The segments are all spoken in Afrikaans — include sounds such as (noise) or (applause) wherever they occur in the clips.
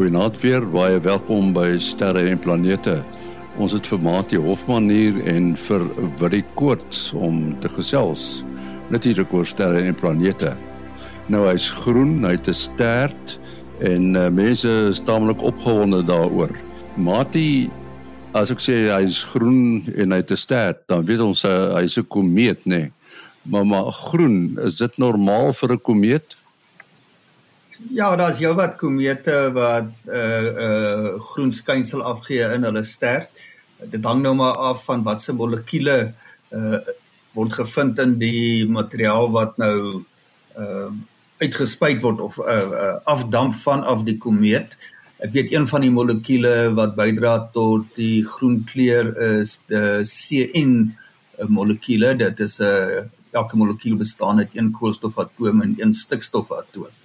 Goeienaand weer, baie welkom by Sterre en Planete. Ons het vir Mati Hofman hier en vir Willie Koorts om te gesels. Natuurlik oor sterre en planete. Nou hy's groen, hy het 'n stert en uh, mense is taamlik opgewonde daaroor. Mati, as ek sê hy's groen en hy het 'n stert, dan weet ons uh, hy's 'n komeet, nê? Nee. Maar maar groen, is dit normaal vir 'n komeet? Ja, daar's jou wat komete wat 'n uh, eh, uh, eh, groen skynsel afgee in hulle stert. Dit hang nou maar af van watse molekules uh, word gevind in die materiaal wat nou uh, uitgespuit word of uh, uh, afdamp vanaf die komeet. Ek weet een van die molekules wat bydra tot die groen kleur is die CN molekuule. Dit is 'n uh, elke molekuul bestaan uit een koolstofatoom en een stikstofatoom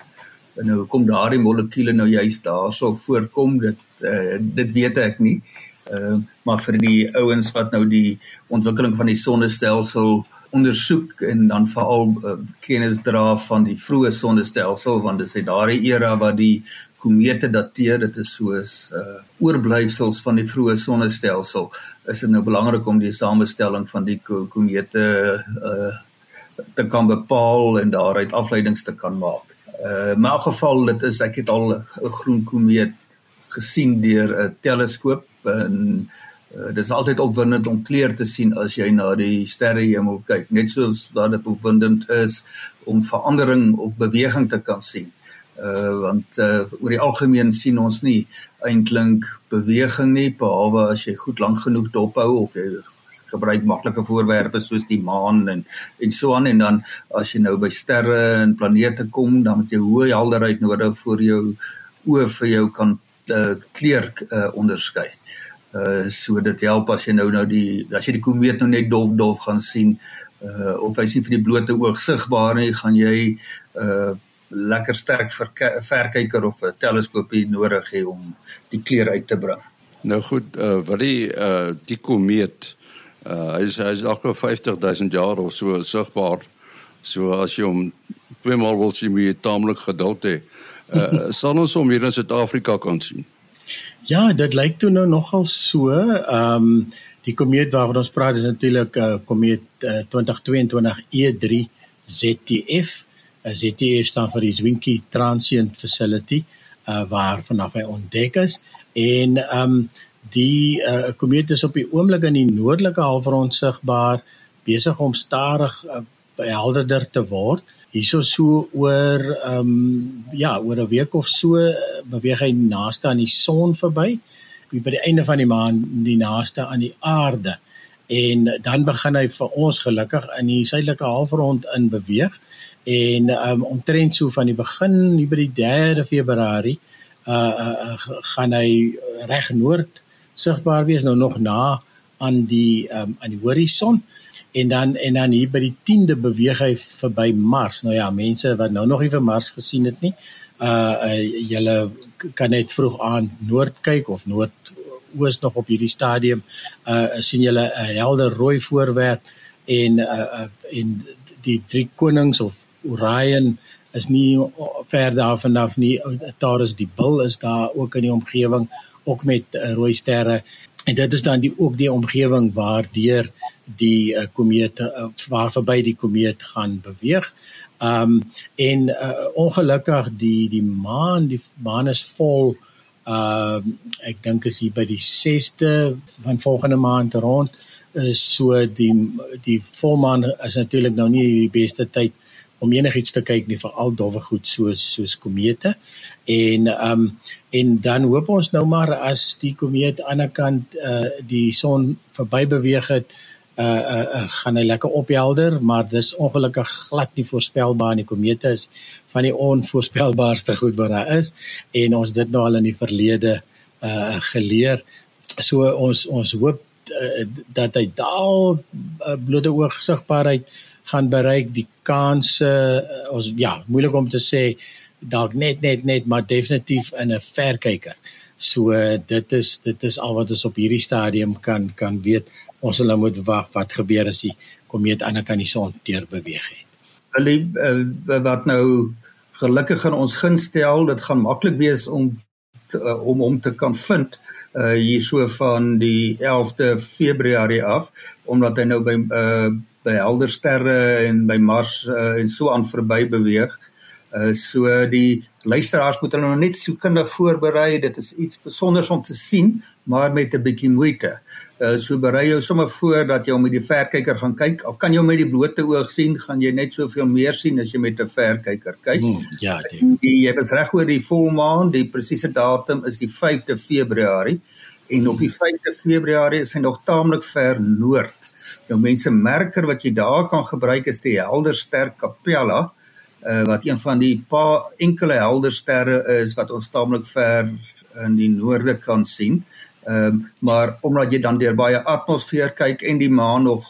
en nou kom daardie molekuule nou juist daarso voorkom dit uh, dit weet ek nie. Uh, maar vir die ouens wat nou die ontwikkeling van die sonnestelsel ondersoek en dan veral uh, kennis dra van die vroeë sonnestelsel want dit is uit daardie era wat die komete dateer dit is soos uh, oorblyfsels van die vroeë sonnestelsel is dit nou belangrik om die samestelling van die komete uh, te kan bepaal en daaruit afleidings te kan maak Uh in elk geval dit is ek het al 'n groen komeet gesien deur 'n teleskoop en uh, dit is altyd opwindend om kleur te sien as jy na die sterrehemel kyk net soos wat dit opwindend is om verandering of beweging te kan sien. Uh want uh oor die algemeen sien ons nie eintlik beweging nie behalwe as jy goed lank genoeg dophou of jy gebruik maklike voorwerpe soos die maan en en so aan en dan as jy nou by sterre en planete kom dan moet jy hoë helderheid nodig vir jou oë vir jou kan uh, kleur uh, onderskei. Uh so dit help as jy nou nou die as jy die komeet nou net dof dof gaan sien uh of hy sien vir die blote oog sigbaar nie gaan jy uh lekker sterk verkyker of 'n teleskoopie nodig hê om die kleur uit te bring. Nou goed, uh wat die uh die komeet Uh, hy is hy is elke 50000 jaar of so sigbaar. So as jy hom twee maal wil sien, moet jy taamlik geduld hê. Uh, (laughs) sal ons hom hier in Suid-Afrika kan sien? Ja, dit lyk toe nou nogal so. Ehm um, die komeet waarvan ons praat is natuurlik 'n uh, komeet uh, 2022 E3 ZTF. Uh, ZTF staan vir die Zwicky Transient Facility uh, waar vanaf hy ontdek is en ehm um, Die uh, komeet is op die oomblik in die noordelike halfrond sigbaar besig om stadig uh, helderder te word. Hierso so oor ehm um, ja, oor 'n week of so uh, beweeg hy naaste aan die son verby. By die einde van die maan die naaste aan die aarde. En dan begin hy vir ons gelukkig in die suidelike halfrond in beweeg en um, omtrent so van die begin hier by die 3de Februarie uh, uh gaan hy reg noord sigbaar wees nou nog na aan die um, aan die horison en dan en dan hier by die 10de beweeg hy verby Mars. Nou ja, mense wat nou nog nie vir Mars gesien het nie, uh, uh julle kan net vroeg aan noord kyk of noord oos nog op hierdie stadium uh sien julle 'n helder rooi voorwerp en uh, uh en die drie konings of Orion is nie ver daarvan af nie. Daar is die bil is daar ook in die omgewing ook met uh, rooi sterre. En dit is dan die ook die omgewing waardeur die uh, komeet uh, waar verby die komeet gaan beweeg. Um en uh, ongelukkig die die maan die maan is vol um ek dink is hier by die 6ste van volgende maand rond. Is so die die volmaan is natuurlik nou nie die beste tyd om enigiets te kyk nie veral dowwe goed soos soos komete en ehm um, en dan hoop ons nou maar as die komeet aan die kant eh uh, die son verby beweeg het uh, uh, uh, gaan hy lekker ophelder maar dis ongelukkig glad nie voorspelbaar nie komete is van die onvoorspelbaarste (laughs) goed wat daar is en ons dit nou al in die verlede uh, geleer. So ons ons hoop uh, dat hy daal uh, blote oog sigbaarheid gaan bereik die kanse uh, ons ja moeilik om te sê dalk net net net maar definitief in 'n verkyker. So dit is dit is al wat ons op hierdie stadium kan kan weet. Ons sal nou moet wag wat gebeur as die komeet aan die kant die son deur beweeg het. Hulle uh, wat nou gelukkig gaan ons gunstel, dit gaan maklik wees om uh, om hom te kan vind uh hierso van die 11de Februarie af omdat hy nou by uh by helder sterre en by Mars uh, en so aan verby beweeg. Uh so die luisteraars moet hulle nog net soekendig voorberei. Dit is iets besonders om te sien, maar met 'n bietjie moeite. Uh so berei jou sommer voor dat jy met die verkyker gaan kyk. Al kan jy met die blote oog sien, gaan jy net soveel meer sien as jy met 'n verkyker kyk. Hmm, ja, die. die jy was reg oor die volmaan. Die presiese datum is die 5de Februarie en op die 5de Februarie is hy nog taamlik ver noord. Nou mense merker wat jy daar kan gebruik is die helder ster Capella uh, wat een van die paar enkele helder sterre is wat ons taamlik ver in die noorde kan sien. Ehm um, maar omdat jy dan deur baie atmosfeer kyk en die maan nog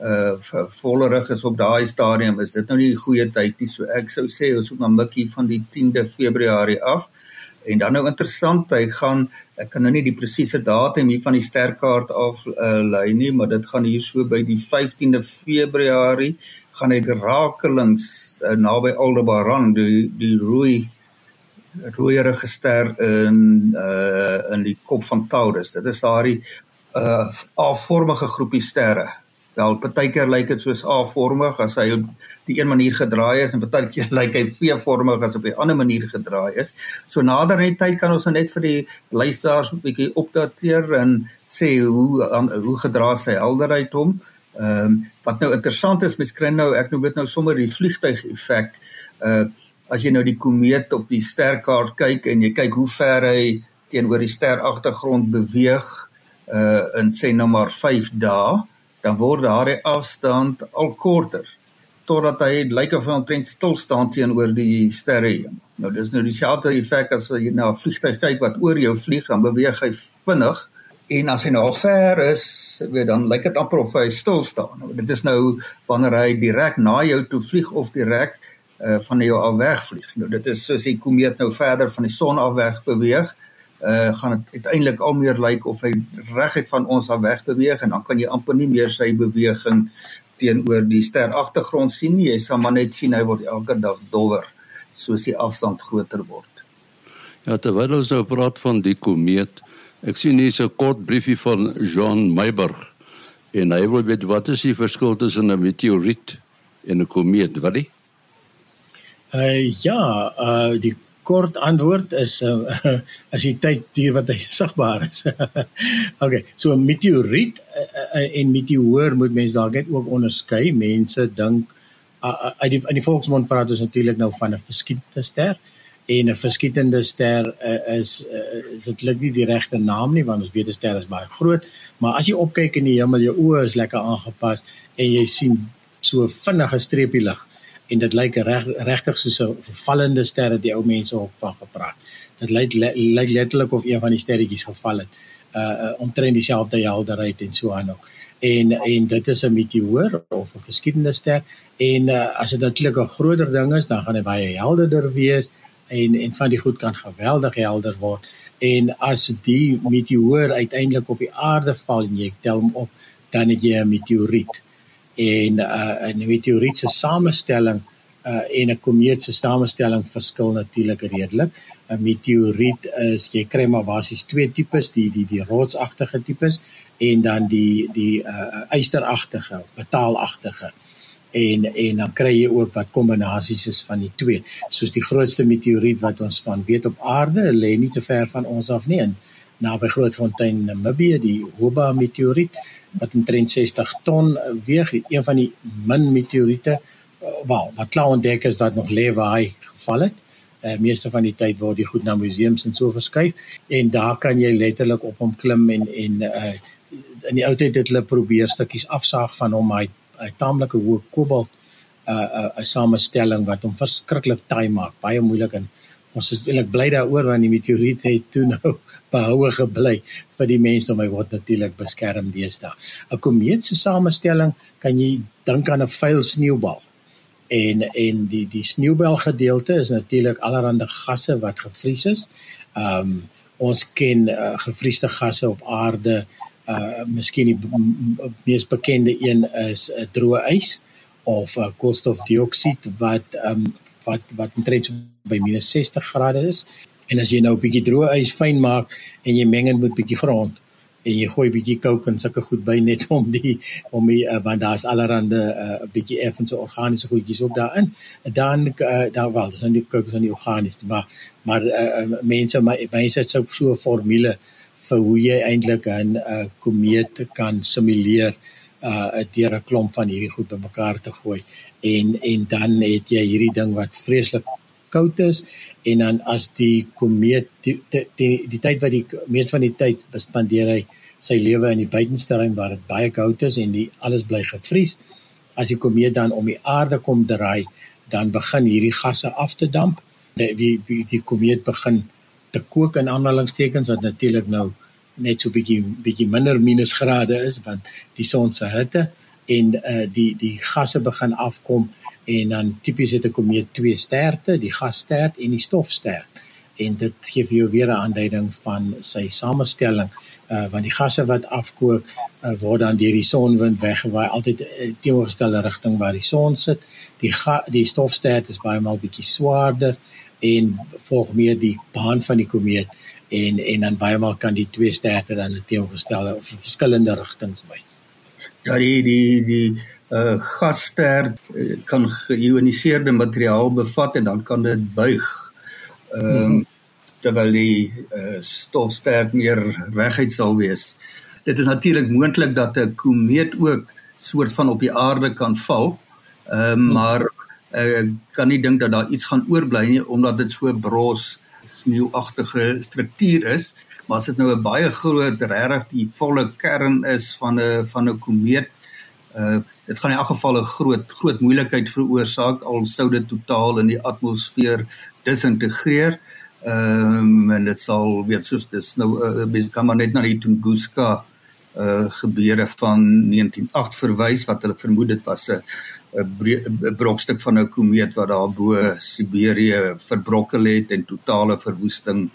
uh vollerig is op daai stadium is dit nou nie die goeie tyd nie. So ek sou sê ons moet na mikkie van die 10de Februarie af. En dan nou interessant, hy gaan ek kan nou nie die presiese datum hier van die sterkaart af uh, lei nie, maar dit gaan hier so by die 15de Februarie gaan hy rakelings uh, naby Aldebaran die die rooi rooi register in uh in die kop van Taurus. Dit is daardie uh A-vormige groepie sterre. Wel, partykeer lyk dit soos A-vormig as hy op die een manier gedraai is en partykeer (laughs) lyk hy V-vormig as op 'n ander manier gedraai is. So nader in die tyd kan ons nou net vir die luisteraars 'n bietjie opdateer en sê hoe an, hoe gedra sy helderheid hom. Ehm um, wat nou interessant is, mens kry nou ek noem dit nou sommer die vliegtyg effek. Uh as jy nou die komeet op die sterkaart kyk en jy kyk hoe ver hy teenoor die steragtergrond beweeg uh in sê nou maar 5 dae, dan word daardie afstand al korter totdat hy lyk of hy omtrent stil staan teenoor die sterre. Nou dis nou dieselfde effek as jy na 'n vliegtuig kyk wat oor jou vlieg, dan beweeg hy vinnig en as hy nou al ver is, weet dan lyk dit amper of hy stil staan. Dit is nou wanneer hy direk na jou toe vlieg of direk uh van jou af wegvlieg. Nou dit is soos die komeet nou verder van die son af weg beweeg, uh gaan dit uiteindelik al meer lyk of hy reguit van ons af weg beweeg en dan kan jy amper nie meer sy beweging teenoor die ster agtergrond sien nie. Jy sal maar net sien hy word elke dag dowwer soos die afstand groter word. Ja, terwyl ons nou praat van die komeet, ek sien hier 'n kort briefie van Jean Meiberg en hy wil weet wat is die verskil tussen 'n meteoriet en 'n komeet, wat is Uh ja, uh die kort antwoord is (laughs) uh, as die tyd duur wat hy (laughs) sigbaar is. (laughs) okay, so 'n meteoriet uh, en meteoor moet mense dalk net ook onderskei. Mense dink uh, uit die in die volksmond praat ons natuurlik nou van 'n verskietende ster en 'n verskietende ster uh, is uh, is eintlik nie die regte naam nie want ons weet 'n ster is baie groot, maar as jy opkyk in die hemel, jou oë is lekker aangepas en jy sien so vinnige streepie lig en dit lyk reg regtig soos 'n vallende ster wat die ou mense op van gepraat. Dit lyk lyk letterlik of een van die sterretjies geval het. Uh, uh omtrent dieselfde helderheid en so aan ook. En en dit is 'n meteoor of 'n geskiedende ster en uh, as dit natuurlik 'n groter ding is, dan gaan hy baie helderder wees en en van die goed kan geweldig helder word. En as die meteoor uiteindelik op die aarde val en jy tel hom op, dan het jy 'n meteoriet en uh, 'n meteoriet se samestelling uh, en 'n komeet se samestelling verskil natuurlik redelik. 'n Meteoriet is jy kry maar basies twee tipes, die die die rotsagtige tipes en dan die die uh, ysteragtige, metaalagtige. En en dan kry jy ook wat kombinasies is van die twee. Soos die grootste meteoriet wat ons van weet op aarde, lê nie te ver van ons af nie in naby Grootfontein, Namibië, die Hoba meteoriet wat omtrent 60 ton weeg, een van die min meteoriete uh, wel, wat klaar ontdek is dat nog waar hy geval het. Uh, meeste van die tyd word die goed na museums en so verskuif en daar kan jy letterlik op hom klim en en uh, in die ou tyd het hulle probeer stukkies afsaag van hom hy hy taamlike hoë kobalt 'n uh, 'n uh, 'n samestelling wat hom verskriklik taai maak, baie moeilik en ons is eintlik bly daaroor want die meteoriet het toe (laughs) nou behoue gebly vir die mense om hy word natuurlik beskerm deesdae. 'n Komeet se samestelling kan jy dink aan 'n vuil sneeubal. En en die die sneeubal gedeelte is natuurlik allerlei gasse wat gevries is. Ehm um, ons ken uh, gevriesde gasse op aarde. Uh miskien die mees bekende een is 'n uh, droë ys of uh, koolstofdioksied wat um, wat wat omtrent by minus 60 grade is En as jy nou 'n bietjie droë ys fyn maak en jy meng dit met bietjie grond en jy gooi bietjie kook en sulke goed by net (laughs) om die om die uh, want daar's allerhande 'n uh, bietjie effense organiese goedjies ook daarin. Dan uh, daar wel, dis nie kook is nie organies, maar maar uh, mense my mense het so 'n formule vir hoe jy eintlik 'n uh, komeet kan simuleer uh deur 'n klomp van hierdie goed bymekaar te gooi. En en dan het jy hierdie ding wat vreeslik koud is en dan as die komeet die die, die, die tyd wat die meeste van die tyd spandeer hy sy lewe in die buitensterrein waar dit baie koud is en die alles bly gevries as die komeet dan om die aarde kom draai dan begin hierdie gasse af te damp. Die die, die, die komeet begin te kook in aanhalingstekens wat natuurlik nou net so bietjie bietjie minder minusgrade is want die son se hitte en uh, die die gasse begin afkom en dan tipies het 'n komeet twee sterte, die gasstert en die stofstert. En dit gee vir jou weer 'n aanduiding van sy samestelling uh want die gasse wat afkook uh, word dan deur die sonwind weggewaai altyd uh, teenoorgestelde rigting waar die son sit. Die ga, die stofstert is baie maal bietjie swaarder en volg meer die baan van die komeet en en dan baie maal kan die twee sterte dan teenoorgestelde of verskillende rigtings wys. Ja, die die die uh gasster uh, kan geioniseerde materiaal bevat en dan kan dit buig. Ehm um, hmm. terwyl die uh stofster meer reguit sal wees. Dit is natuurlik moontlik dat 'n komeet ook soort van op die aarde kan val. Ehm uh, hmm. maar uh, kan nie dink dat daar iets gaan oorbly nie omdat dit so bros sneeuagtige struktuur is. Maar as dit nou 'n baie groot regtig die volle kern is van 'n van 'n komeet uh dit gaan in elk geval 'n groot groot moeilikheid veroorsaak al sou dit totaal in die atmosfeer disintegreer. Ehm um, en dit sal weet soos dis nou uh, mens kan maar net na die Tunguska uh gebeure van 198 verwys wat hulle vermoed dit was 'n 'n brokstuk van 'n komeet wat daar bo Siberië verbrokkel het en totale verwoesting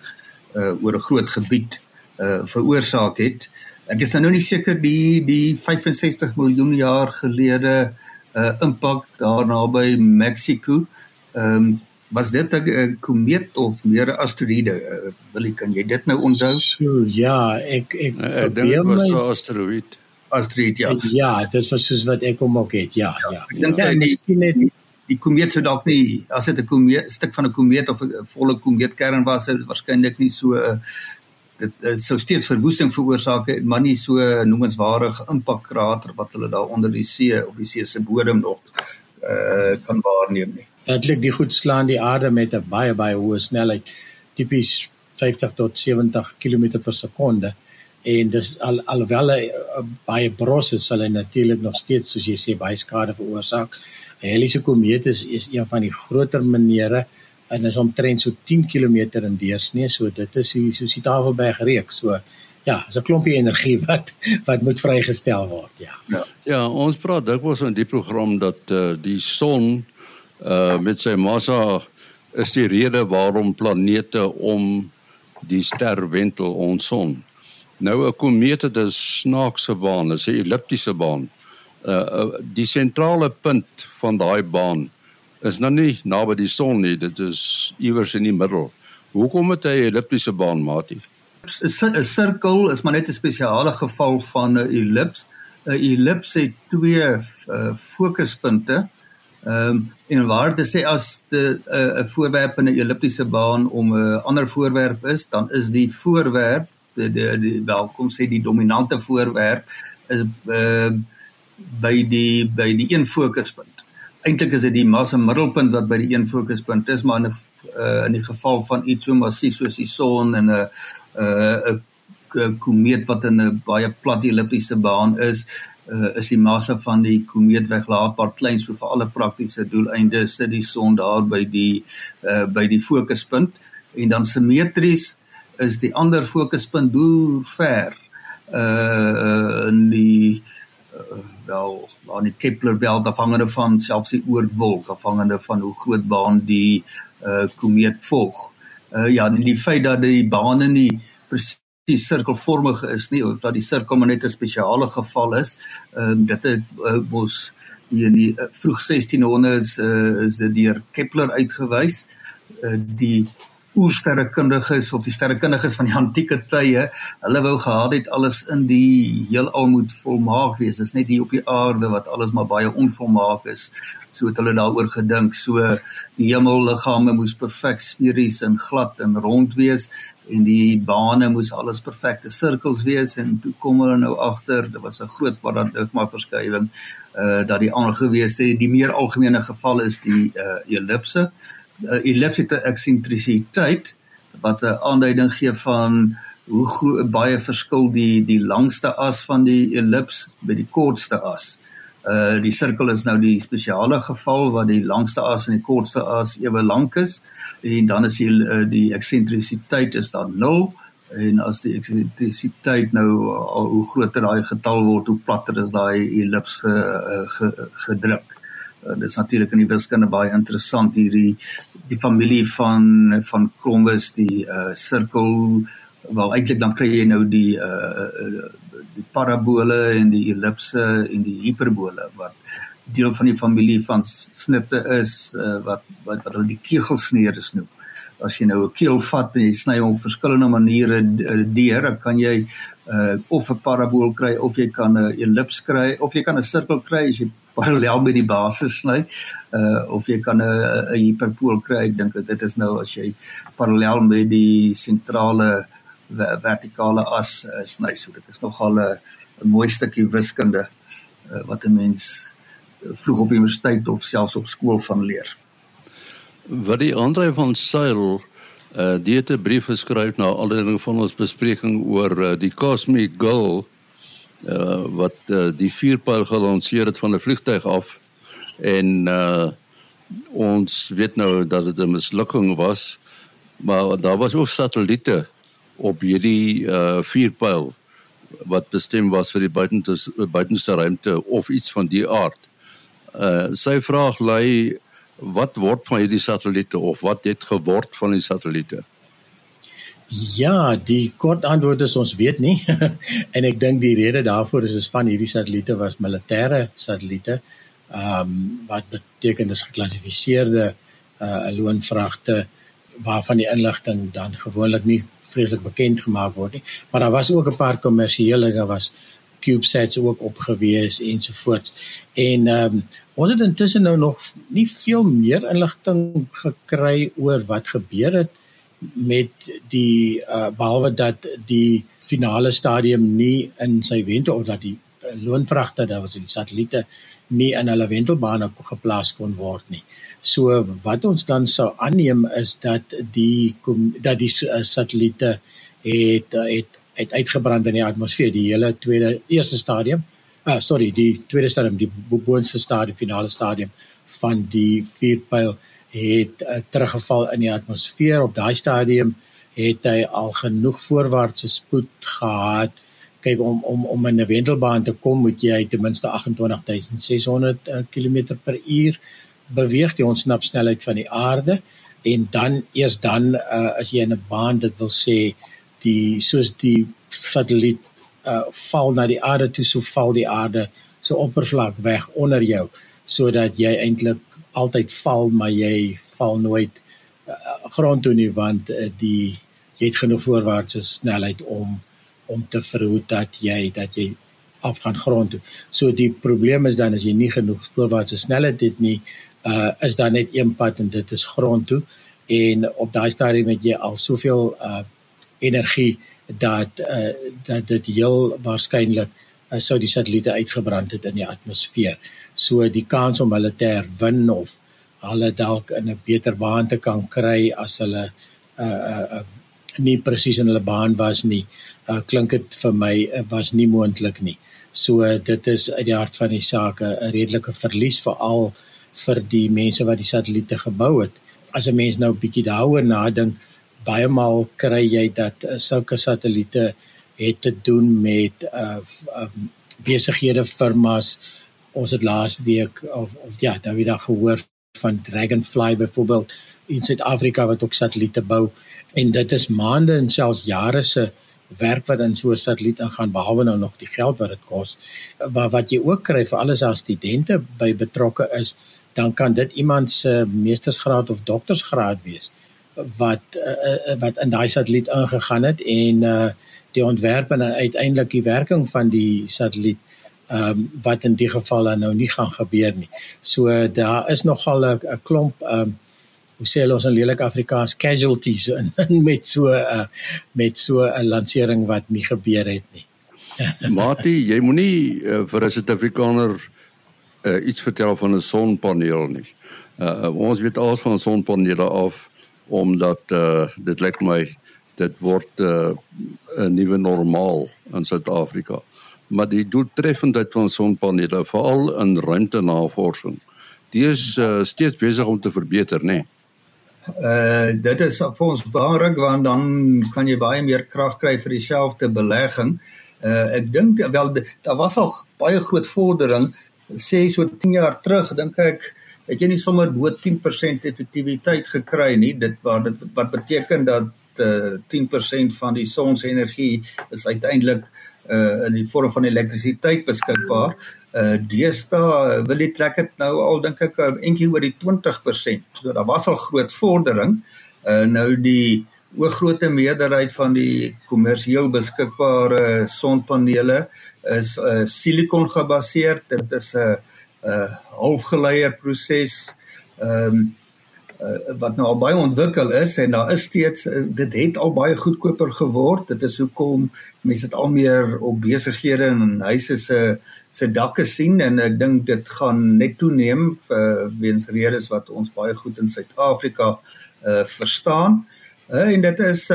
uh oor 'n groot gebied uh veroorsaak het. Ek is nou nie seker die die 65 miljoen jaar gelede uh impak daar naby Mexiko. Ehm um, was dit 'n komeet of meer 'n asteroïde? Uh, Willie, kan jy dit nou onthou? So, ja, ek ek uh, ek dink dit was 'n asteroïde. Asteroïde, ja. Ja, dit was soos wat ek hom ook het. Ja, ja. Ek dink ja, miskien net die komeet sou dalk nie as dit 'n komeet stuk van 'n komeet of 'n volle komeetkern was, sou dit waarskynlik nie so 'n dit, dit sou steeds verwoesting veroorsaak het maar nie so noemenswaardige impakkrater wat hulle daar onder die see op die see se bodem nog uh, kan waarneem nie. Eintlik die goed slaan die aarde met 'n baie baie hoë snelheid. Tipies 50 tot 70 km per sekonde en dis al alhoewel hy uh, baie bros is sal hy natuurlik nog steeds soos jy sê baie skade veroorsaak. 'n Heliese komeet is, is een van die groter maniere en is omtrent so 10 km in deursnee. So dit is die soos die Tafelberg reeks. So ja is 'n klompie energie wat wat moet vrygestel word ja. Ja, ja ons praat dikwels in die program dat uh, die son uh, met sy massa is die rede waarom planete om die ster wentel ons son nou 'n komeet het 'n snaakse baan 'n elliptiese baan uh, uh, die sentrale punt van daai baan is nou nie naby die son nie, dit is iewers in die middel. Hoekom het hy 'n elliptiese baan, Matie? 'n Sirkel is maar net 'n spesiale geval van 'n ellips. 'n Ellips het twee uh, fokuspunte. Ehm um, en waar dit sê as 'n 'n voorwerp in 'n elliptiese baan om 'n ander voorwerp is, dan is die voorwerp die die, die welkom sê die dominante voorwerp is uh, by die by die een fokuspunt eintlik is dit die massa middelpunt wat by die een fokuspunt is maar in 'n uh, in die geval van iets so massief soos die son en 'n 'n 'n komeet wat in 'n baie plat elliptiese baan is uh, is die massa van die komeet weglaatbaar klein so vir alle praktiese doeleindes sit die son daar by die uh, by die fokuspunt en dan simmetries is die ander fokuspunt hoe ver uh in die uh, wel aan die Kepler belt afhangende van selfs die oortwolk afhangende van hoe groot baan die uh, komeet volg. Uh, ja, die feit dat die bane nie presies sirkelvormig is nie of dat die sirkel maar net 'n spesiale geval is, ehm uh, dit het uh, mos in die uh, vroeg 1600s uh, is dit deur Kepler uitgewys. Uh, die oersterrekundiges of die sterrekundiges van die antieke tye, hulle wou gehad het alles in die heelal moet volmaak wees. Dit is net hier op die aarde wat alles maar baie onvolmaak is. So het hulle daaroor gedink. So die hemelliggame moes perfek sferies en glad en rond wees en die bane moes alles perfekte sirkels wees en toe kom hulle nou agter, dit was 'n groot paradigma verskywing uh dat die aangewese die meer algemene geval is die uh ellipse uh, elliptiese eksentrisiteit wat 'n aanduiding gee van hoe baie verskil die die langste as van die ellips by die kortste as. Uh die sirkel is nou die spesiale geval waar die langste as en die kortste as ewe lank is en dan is die uh, die eksentrisiteit is dan 0 en as die eksentrisiteit nou al hoe groter daai getal word hoe platter is daai ellips ge, uh, ge, gedruk. Uh, dit is natuurlik in die wiskunde baie interessant hierdie die familie van van Columbus die uh sirkel wel eintlik dan kry jy nou die uh die parabole en die ellipse en die hiperbole wat deel van die familie van snitte is uh, wat wat wat hulle die kegelsneer noem. As jy nou 'n keel vat en jy sny hom op verskillende maniere deur, dan kan jy uh of 'n parabool kry of jy kan 'n ellips kry of jy kan 'n sirkel kry as jy parallel met die basis sny uh of jy kan 'n hiperpool kry ek dink dit is nou as jy parallel met die sentrale vertikale as uh, sny so dit is nogal 'n 'n mooi stukkie wiskunde uh, wat 'n mens vroeg op universiteit of selfs op skool van leer. Wat die Andre van Sail uh die het 'n brief geskryf na alreeds van ons bespreking oor uh, die cosmic goal uh, wat uh, die vuurpyl gelanseer het van 'n vliegtyg af en uh, ons weet nou dat dit 'n mislukking was maar daar was ook satelliete op hierdie uh, vuurpyl wat bestem was vir die buitenste buitenste ruimte of iets van die aard. Uh sy vraag lê wat word van hierdie satelliete of wat het geword van die satelliete? Ja, die kort antwoord is ons weet nie. (laughs) en ek dink die rede daarvoor is is van hierdie satelliete was militêre satelliete. Ehm um, wat beteken dis geklassifiseerde uh loonvragte waarvan die inligting dan gewoonlik nie vreeslik bekend gemaak word nie. Maar daar was ook 'n paar kommersiële, daar was CubeSats ook opgewees ensovoorts. En ehm um, ons het intussen nou nog nie veel meer inligting gekry oor wat gebeur het met die uh, behalwe dat die finale stadium nie in sy wente of dat die uh, loonvragte daar was die satelliete nie in hulle wentelbane geplaas kon word nie. So wat ons dan sou aanneem is dat die dat die uh, satelliete het uh, het het uitgebrand in die atmosfeer die hele tweede eerste stadium. Ah sorry, die tweede stadium, die boonste stadium, finale stadium van die vierpyl het uh, teruggeval in die atmosfeer. Op daai stadium het hy al genoeg voorwaartse spoed gehad. Kyk om om om in 'n wentelbaan te kom moet jy ten minste 28600 uh, km per uur beweeg. Die ontsnapsnelheid van die aarde. En dan eers dan uh, as jy in 'n baan dit wil sê die soos die satelliet uh, val na die aarde toe so val die aarde so oppervlak weg onder jou sodat jy eintlik altyd val maar jy val nooit uh, grond toe nie want uh, die jy het genoeg voorwaartse snelheid om om te verhoed dat jy dat jy afgaan grond toe. So die probleem is dan as jy nie genoeg voorwaartse snelheid het nie, uh is daar net een pad en dit is grond toe en op daai stadium het jy al soveel uh energie dat uh dat dit heel waarskynlik sou die satelliete uitgebrand het in die atmosfeer. So die kans om hulle te herwin of hulle dalk in 'n beter baan te kan kry as hulle uh uh, uh nie presies in hulle baan was nie, uh klink dit vir my uh, was nie moontlik nie. So uh, dit is uit die hart van die saak 'n redelike verlies veral vir die mense wat die satelliete gebou het. As 'n mens nou 'n bietjie daaroor nadink, baie maal kry jy dat uh, sulke satelliete het te doen met uh um, besighede firmas ons het laas week of of ja, nou weer gehoor van Dragonfly byvoorbeeld in Suid-Afrika wat ook satelliete bou en dit is maande en selfs jare se werk wat in so 'n satelliet ingaan behalwe nou nog die geld wat dit kos. Maar wat jy ook kry vir alles as studente by betrokke is, dan kan dit iemand se meestersgraad of doktorsgraad wees wat uh, wat in daai satelliet ingegaan het en uh die ontwerp en uiteindelik die werking van die satelliet ehm um, wat in die geval nou nie gaan gebeur nie. So daar is nogal 'n klomp ehm um, hoe sê hulle ons in lelik Afrikaans casualties in, (laughs) in met so 'n uh, met so 'n lansering wat nie gebeur het nie. (laughs) Mati, jy moenie uh, vir 'n Suid-Afrikaner uh, iets vertel van 'n sonpaneel nie. Uh, ons weet alles van sonpanele af omdat uh, dit lyk my dit word 'n uh, nuwe normaal in Suid-Afrika. Maar die doeltreffendheid van sonpanele veral in ruimtenavorsing, die is uh, steeds besig om te verbeter, né? Nee? Uh dit is vir ons belangrik want dan kan jy baie meer krag kry vir dieselfde belegging. Uh ek dink wel daar was al baie groot vordering sê so 10 jaar terug dink ek het jy nie sommer bo 10% effektiwiteit gekry nie dit wat dit wat beteken dat uh, 10% van die son se energie is uiteindelik uh, in die vorm van elektrisiteit beskikbaar. Uh deesdae wil jy trek dit nou al dink ek 'n entjie oor die 20% so daar was al groot vordering. Uh nou die oorgrootste meerderheid van die kommersieel beskikbare sonpanele is uh silikon gebaseer dit is 'n 'n halfgeleide proses ehm um, uh, wat nou al baie ontwikkel is en daar is steeds uh, dit het al baie goedkoper geword. Dit is hoekom mense dit al meer op besighede en huise se se dakke sien en ek dink dit gaan net toeneem vir weens redes wat ons baie goed in Suid-Afrika uh verstaan. Uh, en dit is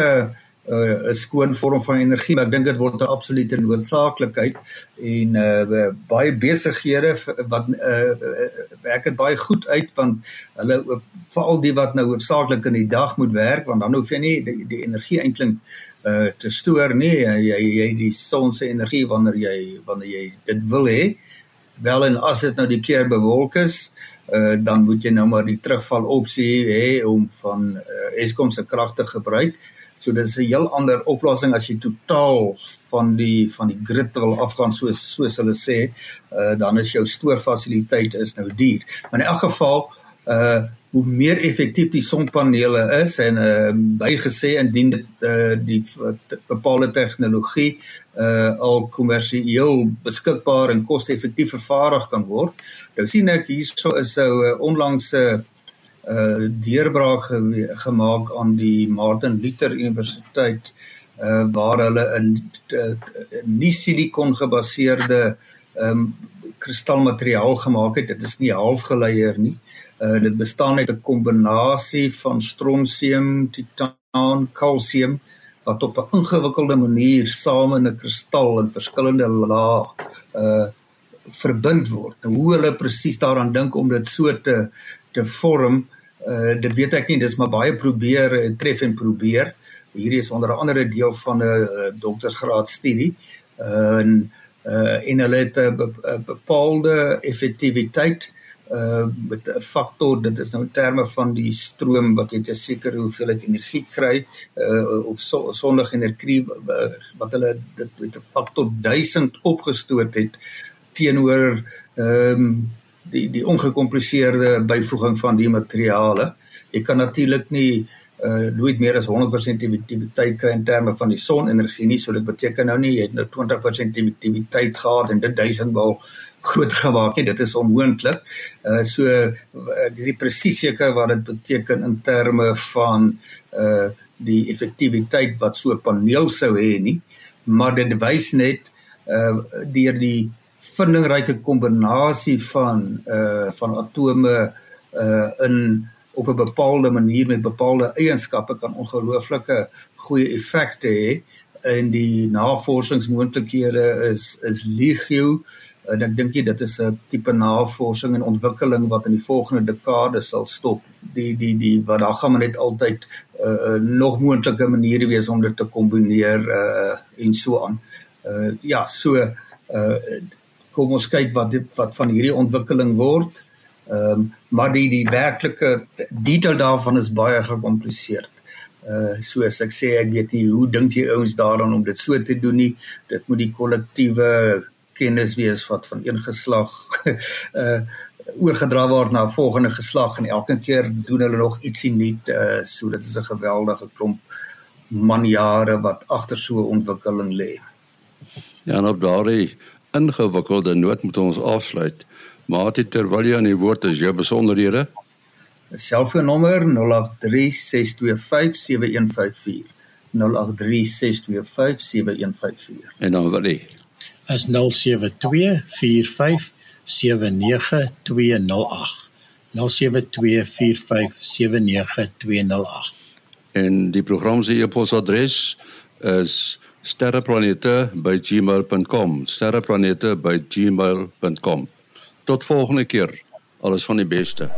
uh, uh, 'n skoon vorm van energie, maar ek dink dit word 'n absolute noodsaaklikheid en uh, baie besighede wat uh, werk dit baie goed uit want hulle veral die wat nou hoofsaaklik in die dag moet werk want dan hoef jy nie die, die energie eintlik uh, te stoor nie. Jy jy die son se energie wanneer jy wanneer jy dit wil hê. Wel en as dit nou die keer bewolk is, uh, dan moet jy nou maar die terugval opsie hê om van uh, Eskom se krag te gebruik. So dis 'n heel ander oplossing as jy totaal van die van die grid wil afgaan soos soos hulle sê, uh, dan is jou stoorfasiliteit is nou duur. Maar in elk geval uh hoe meer effektief die sonpanele is en uh bygesê indien dit uh die bepaalde tegnologie uh al kommersieel beskikbaar en koste-effektief vervaardig kan word. Nou sien ek hierso is 'n uh, onlangse uh, uh deurbraak ge gemaak aan die Martin Luther Universiteit uh waar hulle 'n nie silikon gebaseerde um kristalmateriaal gemaak het. Dit is nie halfgeleier nie. Uh dit bestaan uit 'n kombinasie van stronsium, titaan, kalsium wat op 'n ingewikkelde manier saam in 'n kristal in verskillende lae uh verbind word. Nou hoe hulle presies daaraan dink om dit so te te vorm uh dit weet ek nie dis maar baie probeer en uh, tref en probeer. Hierdie is onder andere deel van 'n uh, doktorsgraad studie. Uh, en uh en hulle het 'n uh, bepaalde effektiwiteit uh met 'n faktor dit is nou in terme van die stroom wat jy te seker hoeveelheid energie kry uh of so, sondige energie uh, wat hulle dit met 'n faktor 1000 opgestoot het teenoor ehm um, die die ongekompliseerde byvoeging van die materiale. Jy kan natuurlik nie uh nooit meer as 100% effektiwiteit kry in terme van die sonenergie nie, so dit beteken nou nie jy het nou 20% effektiwiteit gehad en dit duisendmal (laughs) groot gemaak nie. Dit is onmoontlik. Uh so ek is presies seker wat dit beteken in terme van uh die effektiwiteit wat so 'n paneel sou hê nie, maar dit wys net uh deur die vindingryke kombinasie van uh van atome uh in op 'n bepaalde manier met bepaalde eienskappe kan ongelooflike goeie effekte hê. En die navorsingsmoontlikhede is is legio. En ek dink dit is 'n tipe navorsing en ontwikkeling wat in die volgende dekade sal stop. Die die die wat daar gaan net altyd uh, nog moontlike maniere wees om dit te kombineer uh en so aan. Uh ja so uh kom ons kyk wat dit, wat van hierdie ontwikkeling word. Ehm um, maar die die werklike detail daarvan is baie gekompliseerd. Uh soos ek sê ek weet nie hoe dink jy ouens daaraan om dit so te doen nie. Dit moet die kollektiewe kennis wees wat van een geslag uh (laughs) oorgedra word na 'n volgende geslag en elke keer doen hulle nog ietsie nuut uh so dit is 'n geweldige klomp manjare wat agter so 'n ontwikkeling lê. Ja, nou daardie ingewikkelde noot moet ons afsluit. Maar dit terwyl jy aan die woord is, jou besonderhede. Selfoonnommer 0836257154. 0836257154. En dan lê? Is 0724579208. 0724579208. En die program se e-posadres is sterreplanete@gmail.com. sterreplanete@gmail.com. Tot volgende keer. Alles van die beste.